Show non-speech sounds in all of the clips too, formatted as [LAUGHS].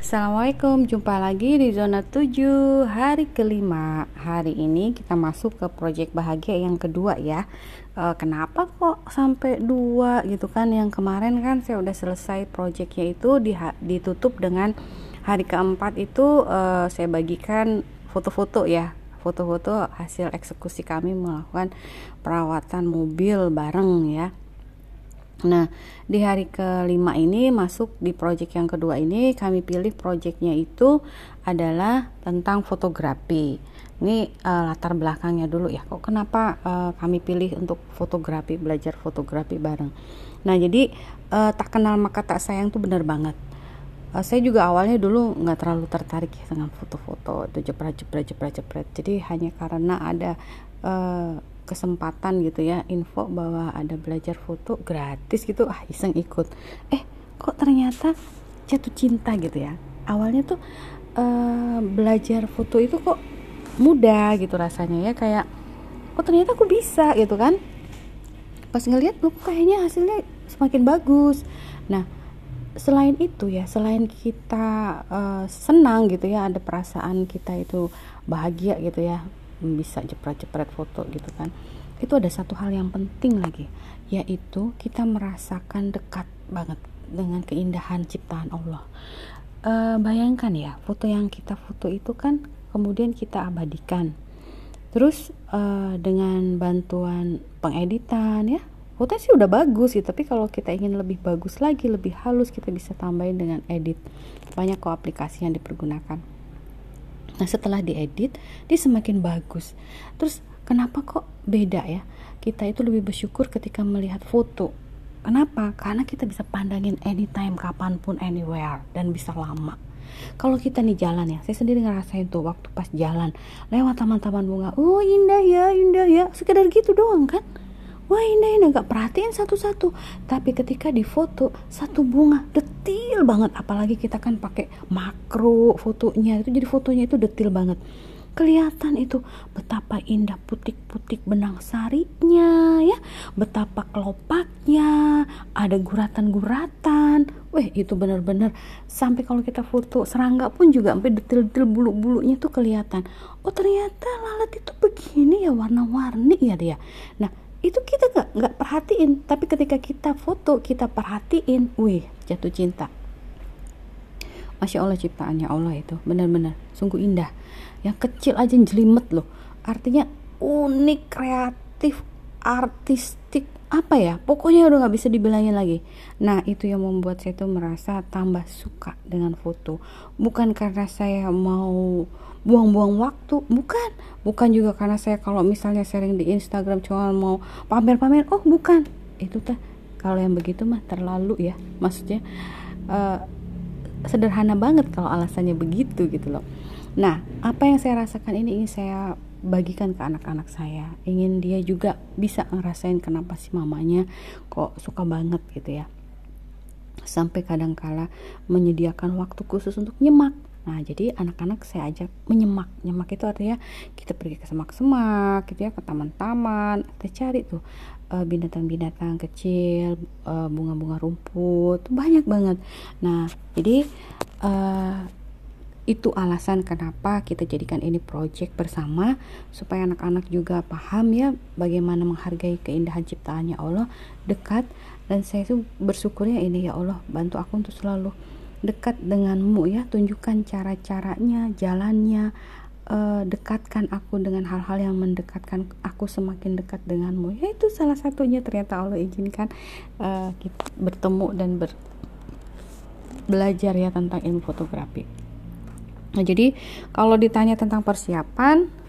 Assalamualaikum, jumpa lagi di zona 7 hari kelima. Hari ini kita masuk ke proyek bahagia yang kedua ya. E, Kenapa kok sampai dua gitu kan? Yang kemarin kan saya udah selesai proyeknya itu ditutup dengan hari keempat itu e, saya bagikan foto-foto ya. Foto-foto hasil eksekusi kami melakukan perawatan mobil bareng ya Nah, di hari kelima ini masuk di proyek yang kedua ini kami pilih proyeknya itu adalah tentang fotografi. Ini uh, latar belakangnya dulu ya. Kok kenapa uh, kami pilih untuk fotografi, belajar fotografi bareng. Nah, jadi uh, tak kenal maka tak sayang tuh benar banget. Uh, saya juga awalnya dulu nggak terlalu tertarik ya dengan foto-foto itu jepret jepret jepret jepret. Jadi hanya karena ada uh, kesempatan gitu ya info bahwa ada belajar foto gratis gitu ah iseng ikut. Eh kok ternyata jatuh cinta gitu ya? Awalnya tuh uh, belajar foto itu kok mudah gitu rasanya ya kayak oh ternyata aku bisa gitu kan? Pas ngeliat loh kayaknya hasilnya semakin bagus. Nah selain itu ya selain kita uh, senang gitu ya ada perasaan kita itu bahagia gitu ya bisa jepret-jepret foto gitu kan. Itu ada satu hal yang penting lagi yaitu kita merasakan dekat banget dengan keindahan ciptaan Allah. E, bayangkan ya foto yang kita foto itu kan kemudian kita abadikan. Terus e, dengan bantuan pengeditan ya foto sih udah bagus sih tapi kalau kita ingin lebih bagus lagi lebih halus kita bisa tambahin dengan edit. Banyak kok aplikasi yang dipergunakan Nah setelah diedit dia semakin bagus. Terus kenapa kok beda ya? Kita itu lebih bersyukur ketika melihat foto. Kenapa? Karena kita bisa pandangin anytime, kapan pun, anywhere dan bisa lama. Kalau kita nih jalan ya, saya sendiri ngerasain tuh waktu pas jalan lewat taman-taman bunga, oh indah ya, indah ya, sekedar gitu doang kan? Wah ini ini nggak perhatiin satu-satu. Tapi ketika di foto satu bunga detil banget. Apalagi kita kan pakai makro fotonya. Itu jadi fotonya itu detil banget. Kelihatan itu betapa indah putik-putik benang sarinya ya. Betapa kelopaknya ada guratan-guratan. Weh itu benar-benar. Sampai kalau kita foto serangga pun juga sampai detil-detil bulu-bulunya tuh kelihatan. Oh ternyata lalat itu begini ya warna-warni ya dia. Nah itu kita nggak nggak perhatiin. Tapi ketika kita foto kita perhatiin wih jatuh cinta. Masya allah ciptaannya allah itu. Benar-benar sungguh indah. Yang kecil aja jelimet loh. Artinya unik kreatif artistik apa ya pokoknya udah nggak bisa dibilangin lagi. Nah itu yang membuat saya tuh merasa tambah suka dengan foto. Bukan karena saya mau buang-buang waktu bukan. Bukan juga karena saya kalau misalnya sharing di Instagram cuma mau pamer-pamer oh bukan. Itu teh kalau yang begitu mah terlalu ya. Maksudnya uh, sederhana banget kalau alasannya begitu gitu loh. Nah apa yang saya rasakan ini ingin saya bagikan ke anak-anak saya ingin dia juga bisa ngerasain kenapa sih mamanya kok suka banget gitu ya sampai kadang-kala menyediakan waktu khusus untuk nyemak Nah, jadi anak-anak saya ajak menyemak. Nyemak itu artinya kita pergi ke semak-semak, gitu ya, ke taman-taman, kita cari tuh uh, binatang-binatang kecil, uh, bunga-bunga rumput, banyak banget. Nah, jadi uh, itu alasan kenapa kita jadikan ini project bersama supaya anak-anak juga paham ya bagaimana menghargai keindahan ciptaannya Allah dekat. Dan saya tuh bersyukurnya ini ya Allah bantu aku untuk selalu dekat denganmu ya. Tunjukkan cara-caranya jalannya uh, dekatkan aku dengan hal-hal yang mendekatkan aku semakin dekat denganmu. Ya itu salah satunya ternyata Allah izinkan uh, kita bertemu dan ber belajar ya tentang ilmu fotografi nah jadi kalau ditanya tentang persiapan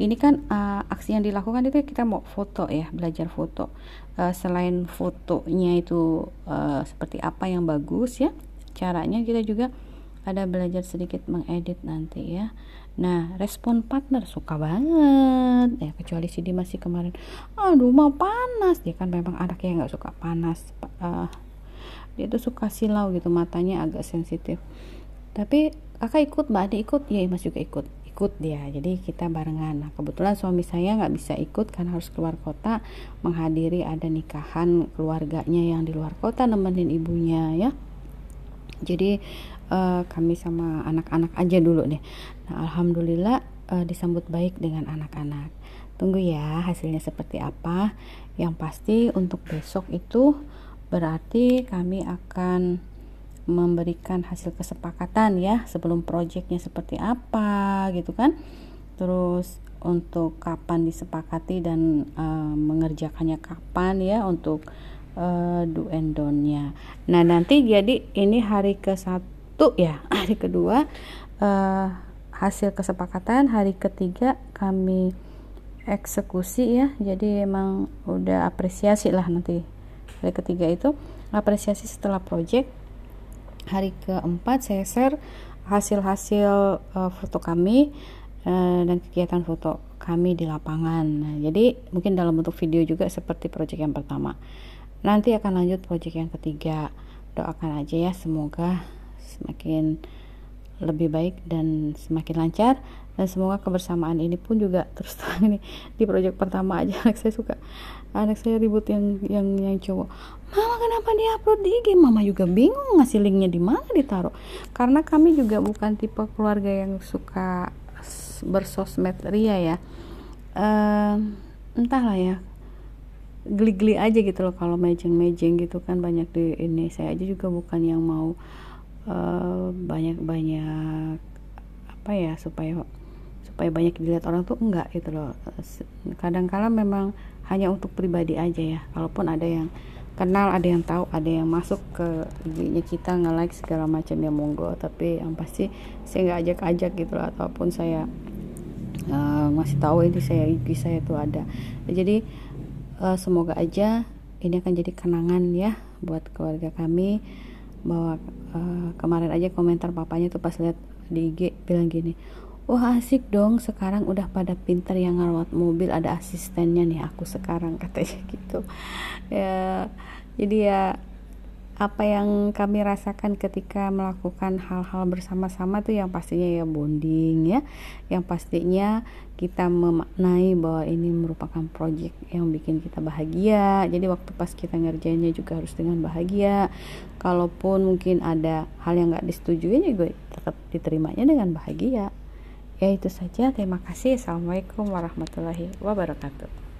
ini kan uh, aksi yang dilakukan itu kita mau foto ya belajar foto. Uh, selain fotonya itu uh, seperti apa yang bagus ya caranya kita juga ada belajar sedikit mengedit nanti ya. Nah respon partner suka banget. Ya kecuali si dia masih kemarin aduh mau panas. Dia kan memang anaknya nggak suka panas uh, dia tuh suka silau gitu matanya agak sensitif tapi kakak ikut mbak Ade ikut? Ya mas juga ikut. Ikut dia. Jadi kita barengan. Nah kebetulan suami saya nggak bisa ikut karena harus keluar kota menghadiri ada nikahan keluarganya yang di luar kota nemenin ibunya ya. Jadi uh, kami sama anak-anak aja dulu nih nah alhamdulillah uh, disambut baik dengan anak-anak. Tunggu ya hasilnya seperti apa? Yang pasti untuk besok itu berarti kami akan memberikan hasil kesepakatan ya sebelum proyeknya seperti apa gitu kan. Terus untuk kapan disepakati dan uh, mengerjakannya kapan ya untuk uh, do and don'tnya. Nah nanti jadi ini hari ke satu ya [LAUGHS] hari kedua uh, hasil kesepakatan hari ketiga kami eksekusi ya. Jadi emang udah apresiasi lah nanti hari ketiga itu apresiasi setelah project hari keempat saya share hasil-hasil uh, foto kami uh, dan kegiatan foto kami di lapangan. Nah, jadi mungkin dalam bentuk video juga seperti project yang pertama. Nanti akan lanjut project yang ketiga. Doakan aja ya semoga semakin lebih baik dan semakin lancar dan semoga kebersamaan ini pun juga terus terang ini di proyek pertama aja. Anak saya suka. Anak saya ribut yang yang yang cowok. Mama kenapa dia upload di IG mama juga bingung ngasih linknya di mana ditaruh. Karena kami juga bukan tipe keluarga yang suka bersosmed ria ya. Uh, entahlah ya. Geli-geli aja gitu loh kalau mejeng-mejeng gitu kan. Banyak di ini. Saya aja juga bukan yang mau uh, banyak-banyak apa ya supaya supaya banyak dilihat orang tuh enggak gitu loh. Kadang-kala memang hanya untuk pribadi aja ya. Kalaupun ada yang kenal ada yang tahu ada yang masuk ke IG-nya kita nge-like segala macam ya monggo. Tapi yang pasti saya nggak ajak-ajak gitu loh ataupun saya uh, masih tahu ini saya IG saya tuh ada. Jadi uh, semoga aja ini akan jadi kenangan ya buat keluarga kami bahwa uh, kemarin aja komentar papanya tuh pas lihat di IG bilang gini wah asik dong. Sekarang udah pada pinter yang ngerawat mobil. Ada asistennya nih aku sekarang [LAUGHS] katanya gitu. Ya jadi ya apa yang kami rasakan ketika melakukan hal-hal bersama-sama tuh yang pastinya ya bonding ya. Yang pastinya kita memaknai bahwa ini merupakan project yang bikin kita bahagia. Jadi waktu pas kita ngerjainnya juga harus dengan bahagia. Kalaupun mungkin ada hal yang nggak disetujui juga tetap diterimanya dengan bahagia Ya itu saja, terima kasih. Assalamualaikum warahmatullahi wabarakatuh.